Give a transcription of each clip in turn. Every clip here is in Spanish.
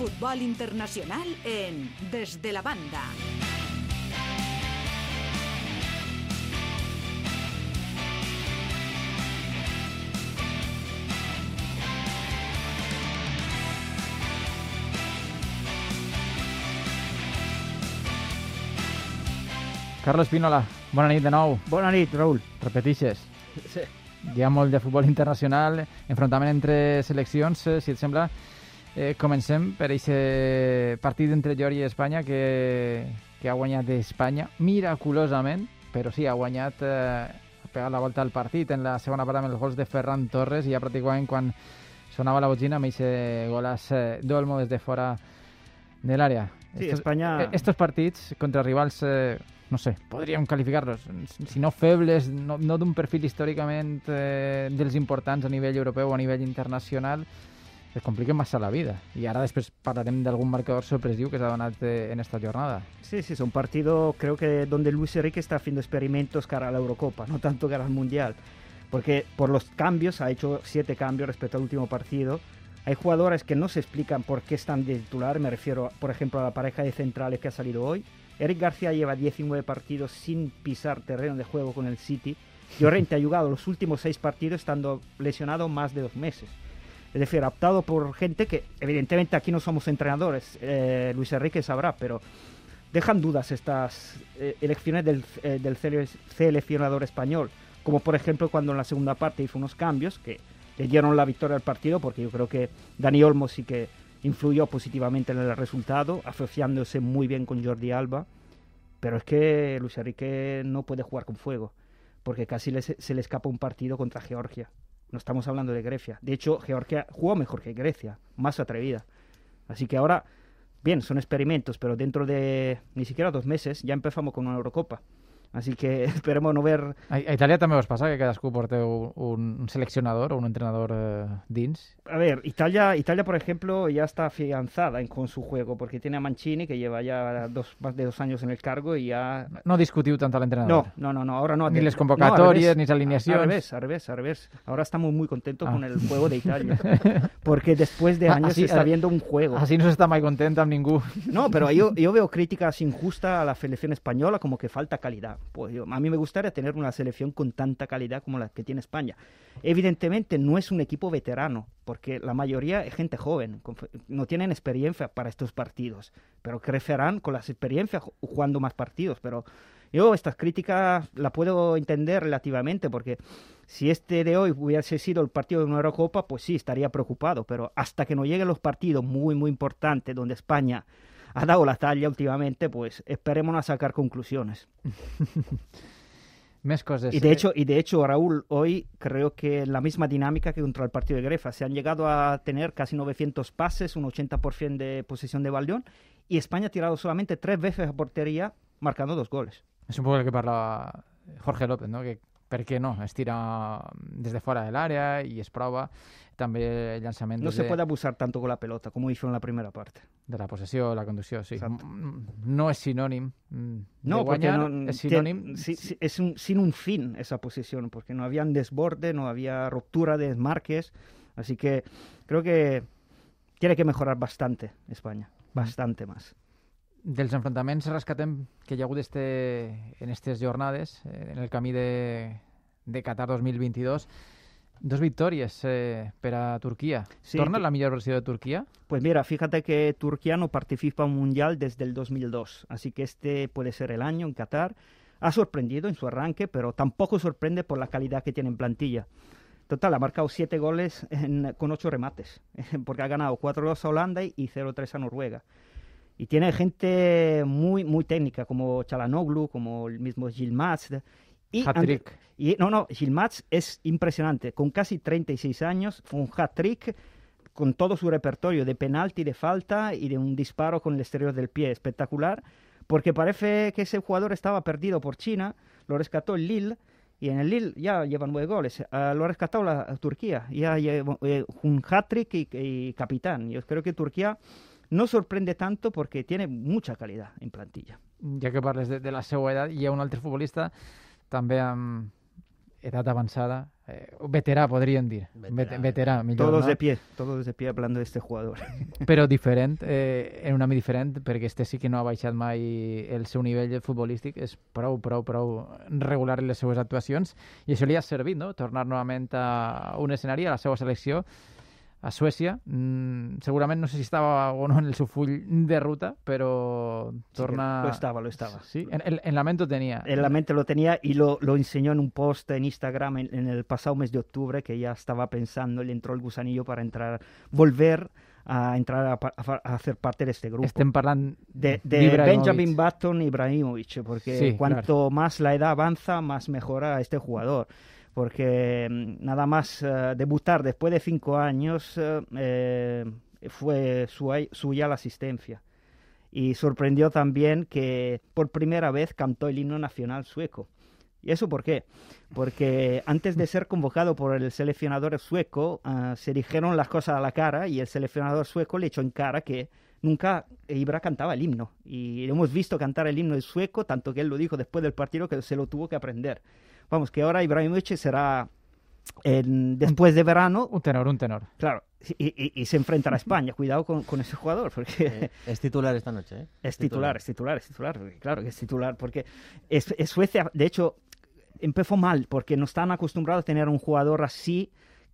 fútbol internacional en Desde la Banda. Carlos Pinola, bona nit de nou. Bona nit, Raül. Repetixes. Sí. Hi ha molt de futbol internacional, enfrontament entre seleccions, eh, si et sembla. Eh, comencem per aquest partit entre Geòrgia i Espanya que, que ha guanyat Espanya miraculosament, però sí, ha guanyat, eh, ha pegat la volta al partit en la segona part amb els gols de Ferran Torres i ja pràcticament quan sonava la botxina amb aquest golàs eh, d'Olmo des de fora de l'àrea. Sí, estos, Espanya- eh, Estos partits contra rivals, eh, no sé, podríem qualificar-los, si no febles, no, no d'un perfil històricament eh, dels importants a nivell europeu o a nivell internacional, es compliquen massa la vida. I ara després parlarem d'algun marcador sorpresiu que s'ha donat en esta jornada. Sí, sí, es un partido creo que donde Luis Enrique está haciendo experimentos cara a la Eurocopa, no tanto cara al Mundial. Porque por los cambios, ha hecho siete cambios respecto al último partido. Hay jugadores que no se explican por qué están de titular, me refiero, por ejemplo, a la pareja de centrales que ha salido hoy. Eric García lleva 19 partidos sin pisar terreno de juego con el City. Llorente ha jugado los últimos seis partidos estando lesionado más de dos meses. Es decir, optado por gente que, evidentemente, aquí no somos entrenadores, eh, Luis Enrique sabrá, pero dejan dudas estas eh, elecciones del, eh, del sele- seleccionador español. Como por ejemplo cuando en la segunda parte hizo unos cambios que le dieron la victoria al partido, porque yo creo que Dani Olmo sí que influyó positivamente en el resultado, asociándose muy bien con Jordi Alba. Pero es que Luis Enrique no puede jugar con fuego, porque casi le- se le escapa un partido contra Georgia. No estamos hablando de Grecia. De hecho, Georgia jugó mejor que Grecia, más atrevida. Así que ahora, bien, son experimentos, pero dentro de ni siquiera dos meses ya empezamos con una Eurocopa. Así que esperemos no ver... A, a Itàlia també us passa que cadascú porteu un, un seleccionador o un entrenador eh, dins? A ver, Italia, Italia, por ejemplo, ya está afianzada en- con su juego, porque tiene a Mancini, que lleva ya dos, más de dos años en el cargo y ya... No discutiu tant a No, l'entrenador? no, no, no, ahora no. Ni les no, convocatòries, al ni revés. les alineacions. Al revés, al revés, al revés. Ahora estamos muy contentos Ah. con el juego de Italia, porque después de Ah, años así, se está eh, viendo un juego. Així no s'està mai content amb ningú. No, pero yo, yo veo críticas injustas a la selección española como que falta calidad. Pues a mí me gustaría tener una selección con tanta calidad como la que tiene España. Evidentemente no es un equipo veterano, porque la mayoría es gente joven, no tienen experiencia para estos partidos, pero crecerán con las experiencias ju- jugando más partidos. Pero yo estas críticas la puedo entender relativamente, porque si este de hoy hubiese sido el partido de una Eurocopa, pues sí, estaría preocupado, pero hasta que no lleguen los partidos muy, muy importantes donde España ha dado la talla últimamente, pues esperemos a sacar conclusiones. Més coses. Y de hecho, y de hecho, Raúl, hoy creo que la misma dinámica que contra el partido de Grefa. Se han llegado a tener casi 900 pases, un 80% de posesión de balón, y España ha tirado solamente tres veces a portería, marcando dos goles. És un poc el que parla Jorge López, no? que per què no? Es tira des de fora de l'àrea i es prova també el llançament No se de, puede abusar tanto con la pelota como hizo en la primera parte. de la possessió, la conducció, sí. Exacte. Mm, No és sinònim mm, No, de porque guanyar, no, és sinònim... es un- sin un fin esa posición, porque no había desborde, no había ruptura de desmarques, así que creo que tiene que mejorar bastante España, bastante más. Dels enfrontaments rescatem que hi ha hagut este, en aquestes jornades, eh, en el camí de, de Qatar 2022, dos victòries eh, per a Turquia. Sí, Torna la millor versió de Turquia? Pues mira, fíjate que Turquía no participa en un mundial desde el 2002, así que este puede ser el año en Qatar. Ha sorprendido en su arranque, pero tampoco sorprende por la calidad que tiene en plantilla. Total, ha marcado siete goles en- con ocho remates, porque ha ganado 4-2 a Holanda y 0-3 a Noruega. Y tiene gente muy, muy técnica, como Chalanoglu, como el mismo Gilmaz. Y Hat-trick. y no, no, Gilmaz es impresionante. Con casi 36 años, un hat-trick con todo su repertorio de penalti, de falta y de un disparo con el exterior del pie espectacular. Porque parece que ese jugador estaba perdido por China, lo rescató el Lille. Y en el Lille ya llevan nueve goles. Ah, lo ha rescatado la Turquía. Ya lleva eh, un hat-trick y, y capitán. Yo creo que Turquía no sorprende tanto porque tiene mucha calidad en plantilla. Ja que parles de, de la seva edat, hi ha un altre futbolista també amb edat avançada, eh, veterà, podríem dir. Veterà, veterà millor, todos no? de pie, todos de pie hablando de este jugador. Però diferent, eh, en un àmbit diferent, perquè este sí que no ha baixat mai el seu nivell futbolístic, és prou, prou, prou regular en les seues actuacions, i això li ha servit, no?, tornar novament a un escenari, a la seva selecció, a Suècia. Mm, segurament no sé si estava o no en el seu full de ruta, però torna... Sí, lo estaba, lo estaba. Sí, en, en, en, la mente lo tenía. En la mente lo tenía y lo, lo enseñó en un post en Instagram en, en, el pasado mes de octubre que ya estaba pensando, le entró el gusanillo para entrar, volver a entrar a, a, a hacer parte de este grupo. Estem parlant de, de Benjamin Button y Ibrahimovic, porque Sí, cuanto claro. más la edad avanza, más mejora este jugador. Porque mm, nada más eh, debutar después de cinco años eh, eh, fue su- suya la asistencia. Y sorprendió también que por primera vez cantó el himno nacional sueco. ¿Y eso por qué? Porque antes de ser convocado por el seleccionador sueco, ah, se dijeron las cosas a la cara y el seleccionador sueco le echó en cara que nunca Ibra cantaba el himno. Y hemos visto cantar el himno en sueco, tanto que él lo dijo después del partido que se lo tuvo que aprender. Vamos, que ahora Ibrahimovic será en- después de verano, Un tenor, un tenor. claro, y, y- y se enfrentará a España. Cuidado con, con ese jugador, porque... Eh, es titular esta noche, ¿eh? Es titular, es titular, es titular. Claro que es titular, porque es, es Suecia, de hecho, empezó mal, porque no están acostumbrados a tener un jugador así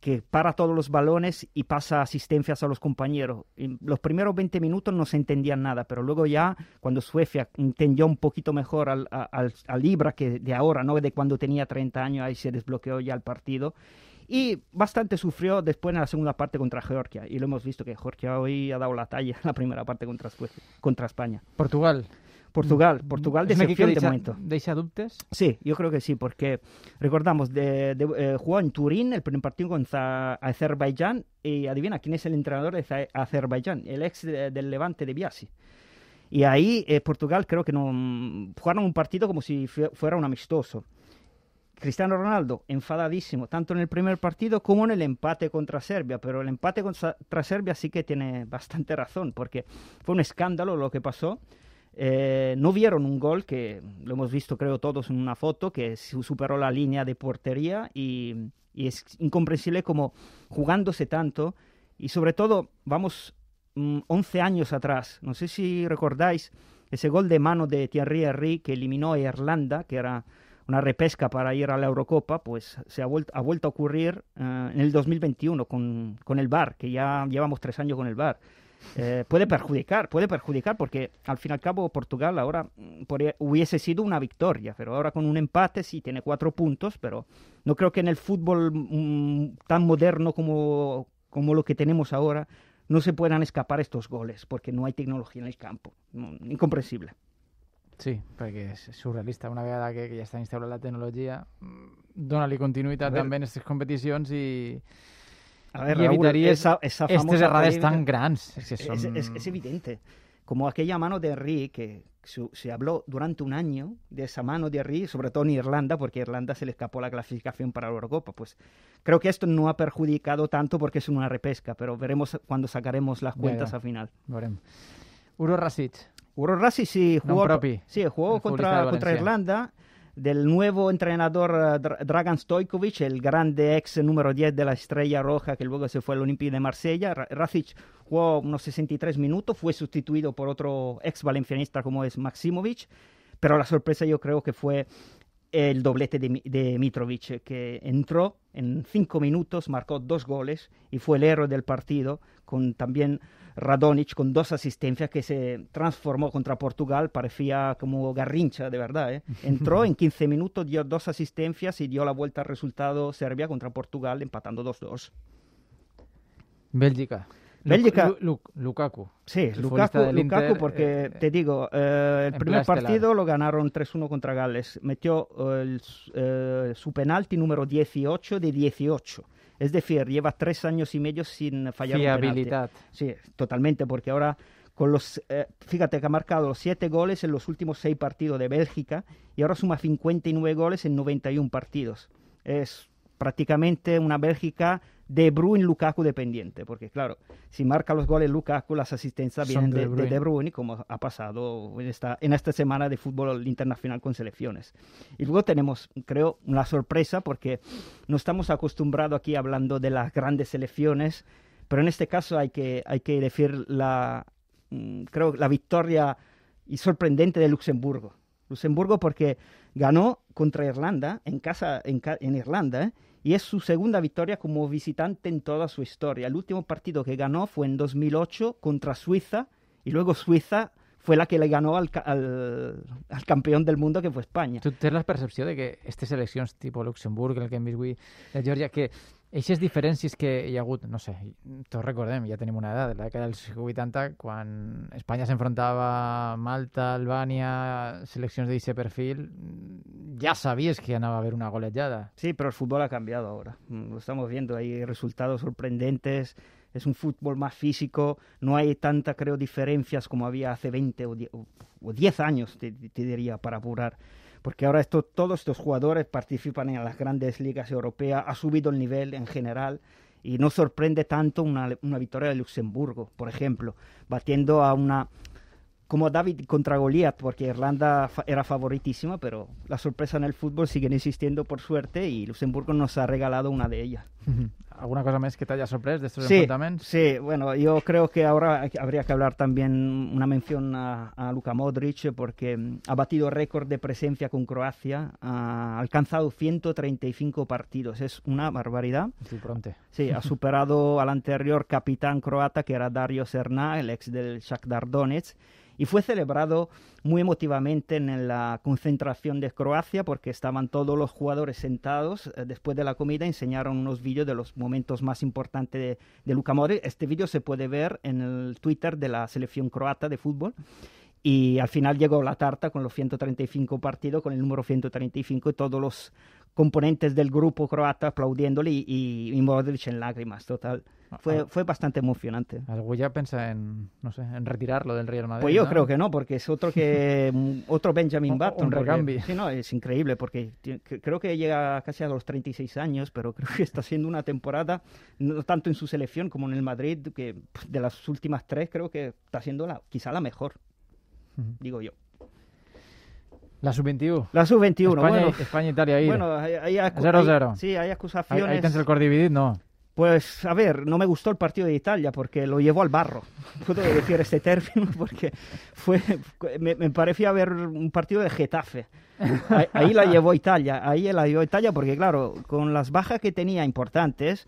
que para todos los balones y pasa asistencias a los compañeros. Los primeros 20 minutos no se entendían nada, pero luego ya, cuando Suecia entendió un poquito mejor al, al, al que de ahora, no de cuando tenía 30 años, ahí se desbloqueó ya el partido. Y bastante sufrió después en la segunda parte contra Georgia. Y lo hemos visto que Georgia hoy ha dado la talla en la primera parte contra España. Portugal. Portugal, Portugal un equip que decepción de momento. deixa dubtes? Sí, yo creo que sí, porque recordamos, de, de- eh, jugó en Turín el primer partido contra Azerbaiyán y adivina quién es el entrenador de Aze- Azerbaiyán, el ex de- del Levante de Biasi. Y ahí eh, Portugal creo que no mm, jugaron un partido como si fue- fuera un amistoso. Cristiano Ronaldo enfadadísimo, tanto en el primer partido como en el empate contra Serbia, pero el empate contra Serbia sí que tiene bastante razón, porque fue un escándalo lo que pasó. Eh, no vieron un gol que lo hemos visto creo todos en una foto que su- superó la línea de portería y, y es incomprensible como jugándose tanto y sobre todo vamos mm, 11 años atrás no sé si recordáis ese gol de mano de Thierry Henry que eliminó a Irlanda que era una repesca para ir a la Eurocopa, pues se ha vuelto, ha vuelto a ocurrir eh, en el 2021 con, con el VAR, que ya llevamos tres años con el VAR. Eh, puede perjudicar, puede perjudicar porque al fin y al cabo Portugal ahora mm, podría- hubiese sido una victoria, pero ahora con un empate sí tiene cuatro puntos, pero no creo que en el fútbol mm, tan moderno como, como lo que tenemos ahora no se puedan escapar estos goles porque no hay tecnología en el campo. Mm, Incomprensible. Sí, perquè és surrealista. Una vegada que, que ja està instaurada la tecnologia, mm, dona-li continuïtat també en aquestes competicions i, A ver, Raúl, esa, esa aquestes famosa errades tan grans. És que Es, són... es- es evidente. Como aquella mano de Henry, que su- se habló durante un año de esa mano de Henry, sobre todo en Irlanda, porque a Irlanda se le escapó la clasificación para la Eurocopa. Pues creo que esto no ha perjudicado tanto porque es una repesca, pero veremos cuando sacaremos las cuentas al final. Veurem. Uro Rasic. Uro Rasi sí jugó, sí, jugó contra, contra. Irlanda del nuevo entrenador eh, Dra- Dragan Stojkovic, el grande ex número 10 de la Estrella Roja que luego se fue al Olympique de Marsella. Ra- Rasic jugó unos 63 minutos, fue sustituido por otro ex valencianista como es Maximovic, pero la sorpresa yo creo que fue el doblete de, de Mitrovic, eh, que entró en cinco minutos, marcó dos goles y fue el héroe del partido, con también Radonic con dos asistencias que se transformó contra Portugal, parecía como Garrincha, de verdad. ¿eh? Entró en 15 minutos, dio dos asistencias y dio la vuelta al resultado Serbia contra Portugal, empatando 2-2. Bèlgica. Bèlgica. Lu- Lu- Lukaku. Sí, Lukaku, Lukaku Inter, porque eh, te digo, eh, el primer partido lo ganaron 3-1 contra Gales. Metió eh, el eh, su penalti número 18 de 18. Es decir, lleva tres años y medio sin fallar un penalti. Sí, totalmente, porque ahora con los, eh, fíjate que ha marcado los siete goles en los últimos seis partidos de Bélgica y ahora suma 59 goles en 91 partidos. Es prácticamente una Bélgica de Bruyne Lukaku dependiente, porque claro, si marca los goles Lukaku, las asistencias vienen de de, de Bruyne. De Bruyne, como ha pasado en esta, en esta semana de fútbol internacional con selecciones. Y luego tenemos, creo, una sorpresa, porque no estamos acostumbrados aquí hablando de las grandes selecciones, pero en este caso hay que, hay que decir la, mm, creo, la victoria y sorprendente de Luxemburgo. Luxemburgo porque ganó contra Irlanda en casa en, en Irlanda ¿eh? Y es su segunda victoria como visitante en toda su historia. El último partido que ganó fue en 2008 contra Suiza y luego Suiza fue la que le ganó al, al, al campeón del mundo que fue España. Tu tens la percepció de que aquestes seleccions tipus Luxemburg, el avui, de Geòrgia, que aquestes diferències que hi ha hagut, no sé, tots recordem, ja tenim una edat, la dècada dels 80, quan Espanya s'enfrontava a Malta, Albània, seleccions d'aquest perfil, ja sabies que anava a haver una golejada. Sí, pero el fútbol ha cambiado ahora. Mm, Lo estamos viendo, hay resultados sorprendentes. Es un fútbol más físico, no hay tanta, creo, diferencias como había hace 20 o 10, o 10 años, te, te diría, para apurar. Porque ahora esto, todos estos jugadores participan en las grandes ligas europeas, ha subido el nivel en general y no sorprende tanto una, una victoria de Luxemburgo, por ejemplo, batiendo a una como David contra Goliat, porque Irlanda era favoritísima, pero la sorpresa en el fútbol siguen existiendo por suerte y Luxemburgo nos ha regalado una de ellas. Alguna cosa més que t'haya sorprès d'estos Sí, enfrontaments? sí, bueno, yo creo que ahora habría que hablar también una mención a, a Luka Modric porque mm, ha batido récord de presencia con Croacia, ha alcanzado 135 partidos, es una barbaridad. Tu pronte. Sí, ha superado al anterior capitán croata que era Dario Serna, el ex del Shakhtar Donetsk, y fue celebrado muy emotivamente en la concentración de Croacia porque estaban todos los jugadores sentados eh, después de la comida, enseñaron unos vídeos de los momentos más importantes de, de Luka Modric. Este vídeo se puede ver en el Twitter de la selección croata de fútbol. Y al final llegó la tarta con los 135 partidos, con el número 135 y todos los componentes del grupo croata aplaudiéndole y, y, y Modric en lágrimas, total. Fue, Ah, fue bastante emocionante. Algú ja pensa en, no sé, en retirar-lo del Real Madrid, Pues yo ¿no? creo que no, porque es otro que mm, otro Benjamin Button. un porque-. Sí, no, es increíble porque creo que llega casi a los 36 años, pero creo que está haciendo una temporada, no tanto en su selección como en el Madrid, que de las últimas tres creo que está siendo la, quizá la mejor, Ujú. digo yo. La sub-21. La sub-21, Espanya, bueno, Espanya-Itàlia ahir. bueno, hay, hay 0-0. hay- Sí, hay ahí, acusaciones. ahí tens el cor dividit, no. Pues a ver, no me gustó el partido de Italia porque lo llevó al barro. Puedo decir este término porque fue, me, me parecía ver un partido de Getafe. Ahí, ahí la llevó Italia, ahí la llevó Italia porque claro, con las bajas que tenía importantes,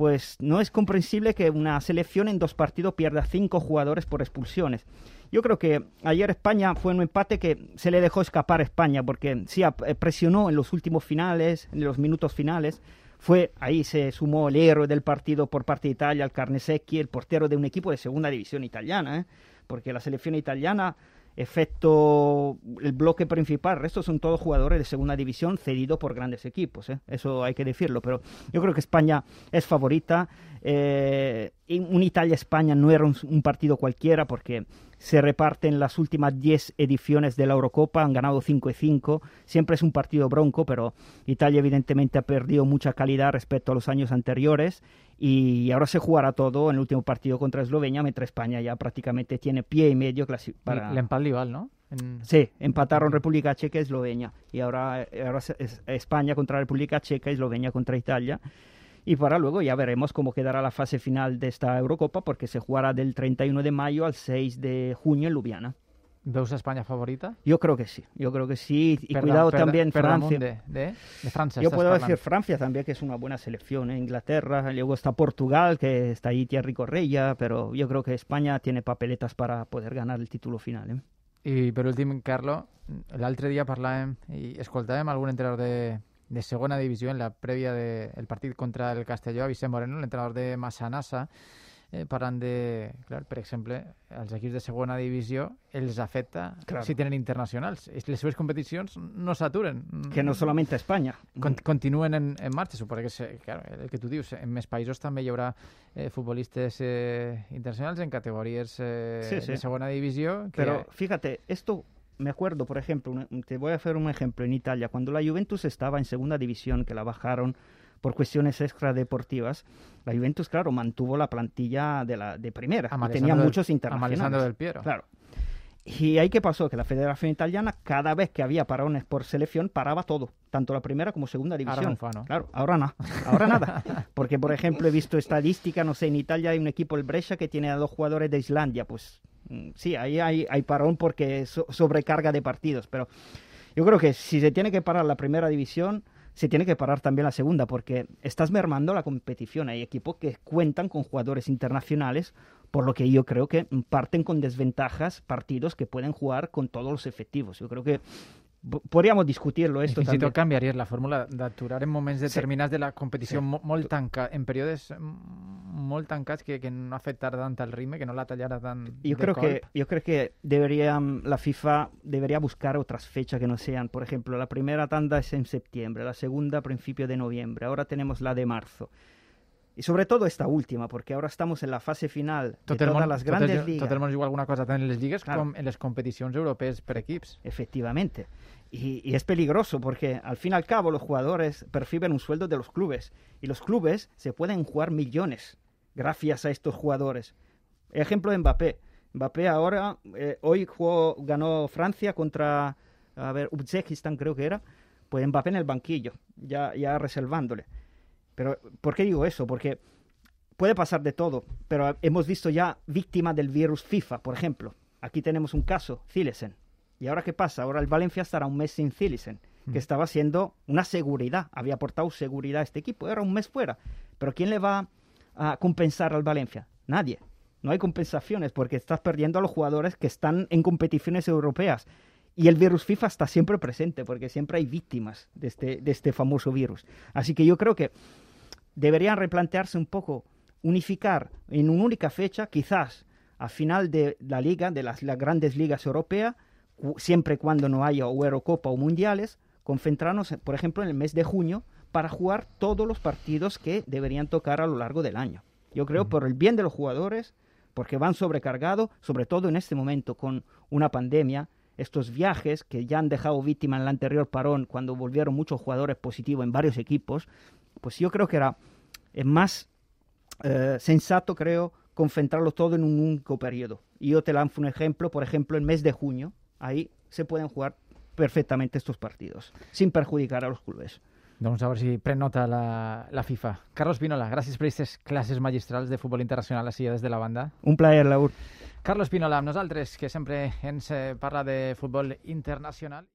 pues no es comprensible que una selección en dos partidos pierda cinco jugadores por expulsiones. Yo creo que ayer España fue un empate que se le dejó escapar a España porque sí eh, presionó en los últimos finales, en los minutos finales. Fue ahí se sumó el héroe del partido por parte de Italia, el Carnesecchi, el portero de un equipo de segunda división italiana, ¿eh? porque la selección italiana, efecto el bloque principal, el resto son todos jugadores de segunda división cedidos por grandes equipos, ¿eh? eso hay que decirlo, pero yo creo que España es favorita. Eh, un Italia-España no era un, un partido cualquiera porque se reparten las últimas 10 ediciones de la Eurocopa, han ganado 5 y 5, siempre es un partido bronco, pero Italia evidentemente ha perdido mucha calidad respecto a los años anteriores y ahora se jugará todo en el último partido contra Eslovenia, mientras España ya prácticamente tiene pie y medio para... L'empat li val, no? En... Sí, empataron República Checa y Eslovenia. Y ahora, es España contra República Checa y Eslovenia contra Italia. Y para luego ya veremos cómo quedará la fase final de esta Eurocopa, porque se jugará del 31 de mayo al 6 de junio en Ljubljana. Veus Espanya favorita? Yo creo que sí, yo creo que sí. Y Per cuidado da- per da- también per damunt Francia. De, de, de França Yo puedo parlant. decir Francia también, que es una buena selección. ¿eh? Inglaterra, luego está Portugal, que está ahí Thierry Correia, pero yo creo que España tiene papeletas para poder ganar el título final. ¿eh? I per últim, Carlo, l'altre dia parlàvem i escoltàvem algun entrenador de, de segona divisió en la prèvia del de, partit contra el Castelló, Vicent Moreno, l'entrenador de Massanassa, eh, parlant de, clar, per exemple, els equips de segona divisió els afecta Claro. si tenen internacionals. Les seves competicions no s'aturen. Que no solamente España. Con, continuen en, en marxa, suposo que, se, claro, el que tu dius, en més països també hi haurà eh, futbolistes eh, internacionals en categories eh, Sí, sí. de segona divisió. Que, Pero fíjate, esto me acuerdo, por ejemplo, te voy a hacer un ejemplo en Italia, cuando la Juventus estaba en segunda división, que la bajaron por cuestiones extradeportivas, la Juventus, claro, mantuvo la plantilla de la de primera tenía del- muchos internacionales. Del Piero. Claro. Y ahí qué pasó, que la Federación Italiana, cada vez que había parones por selección, paraba todo, tanto la primera como segunda división. fa, no? Claro, ahora no, ahora nada. Porque, por ejemplo, he visto estadística, no sé, en Italia hay un equipo, el Brescia, que tiene a dos jugadores de Islandia. Pues mm, sí, ahí hay, hay parón porque so- sobrecarga de partidos. Pero yo creo que si se tiene que parar la primera división, se tiene que parar también la segunda, porque estás mermando la competición. Hay equipos que cuentan con jugadores internacionales, por lo que yo creo que parten con desventajas partidos que pueden jugar con todos los efectivos. Yo creo que po- podríamos discutirlo esto fins i también. tot canviaries la fórmula d'aturar en moments determinats de la competició mo- molt tancats, en períodes mm, molt tancats que, que no afectara tant el ritme, que no la tallara tant Yo creo que yo creo que debería mm, la FIFA debería buscar otras fechas que no sean, por ejemplo, la primera tanda es en septiembre, la segunda a principio de noviembre, ahora tenemos la de marzo. Y sobre todo esta última, porque ahora estamos en la fase final de Tot todas món, las tot, grandes el, ligas. tot el món juga alguna cosa tant en les lligues Claro. com en les competicions europees per equips. Efectivamente. Y, y es peligroso porque al fin y al cabo los jugadores perciben un sueldo de los clubes y los clubes se pueden jugar millones gracias a estos jugadores. Ejemplo de Mbappé. Mbappé ahora, eh, hoy jugó, ganó Francia contra, a ver, Uzbekistán creo que era, pues Mbappé en el banquillo, ya, ya reservándole. Pero, ¿por qué digo eso? Porque puede pasar de todo, pero hemos visto ya víctimas del virus FIFA, por ejemplo. Aquí tenemos un caso, Zilesen. ¿Y ahora qué pasa? Ahora el Valencia estará un mes sin Zilesen, que estaba siendo una seguridad, había aportado seguridad a este equipo, era un mes fuera. Pero ¿quién le va a compensar al Valencia? Nadie. No hay compensaciones porque estás perdiendo a los jugadores que están en competiciones europeas. Y el virus FIFA está siempre presente porque siempre hay víctimas de este, de este famoso virus. Así que yo creo que deberían replantearse un poco, unificar en una única fecha, quizás a final de la liga, de las, grandes ligas europeas, siempre cuando no haya Eurocopa o Mundiales, concentrarnos, por ejemplo, en el mes de junio para jugar todos los partidos que deberían tocar a lo largo del año. Yo creo por el bien de los jugadores, porque van sobrecargados, sobre todo en este momento con una pandemia, estos viajes que ya han dejado víctima en el anterior parón cuando volvieron muchos jugadores positivos en varios equipos, pues yo creo que era eh, más eh, sensato, creo, concentrarlo todo en un único periodo. Y yo te lanzo un ejemplo, por ejemplo, el mes de junio, ahí se pueden jugar perfectamente estos partidos, sin perjudicar a los clubes. Doncs a veure si pren nota la, la FIFA. Carlos Pinola, gràcies per aquestes classes magistrals de futbol internacional així des de la banda. Un plaer, Laur. Carlos Pinola, amb nosaltres, que sempre ens eh, parla de futbol internacional.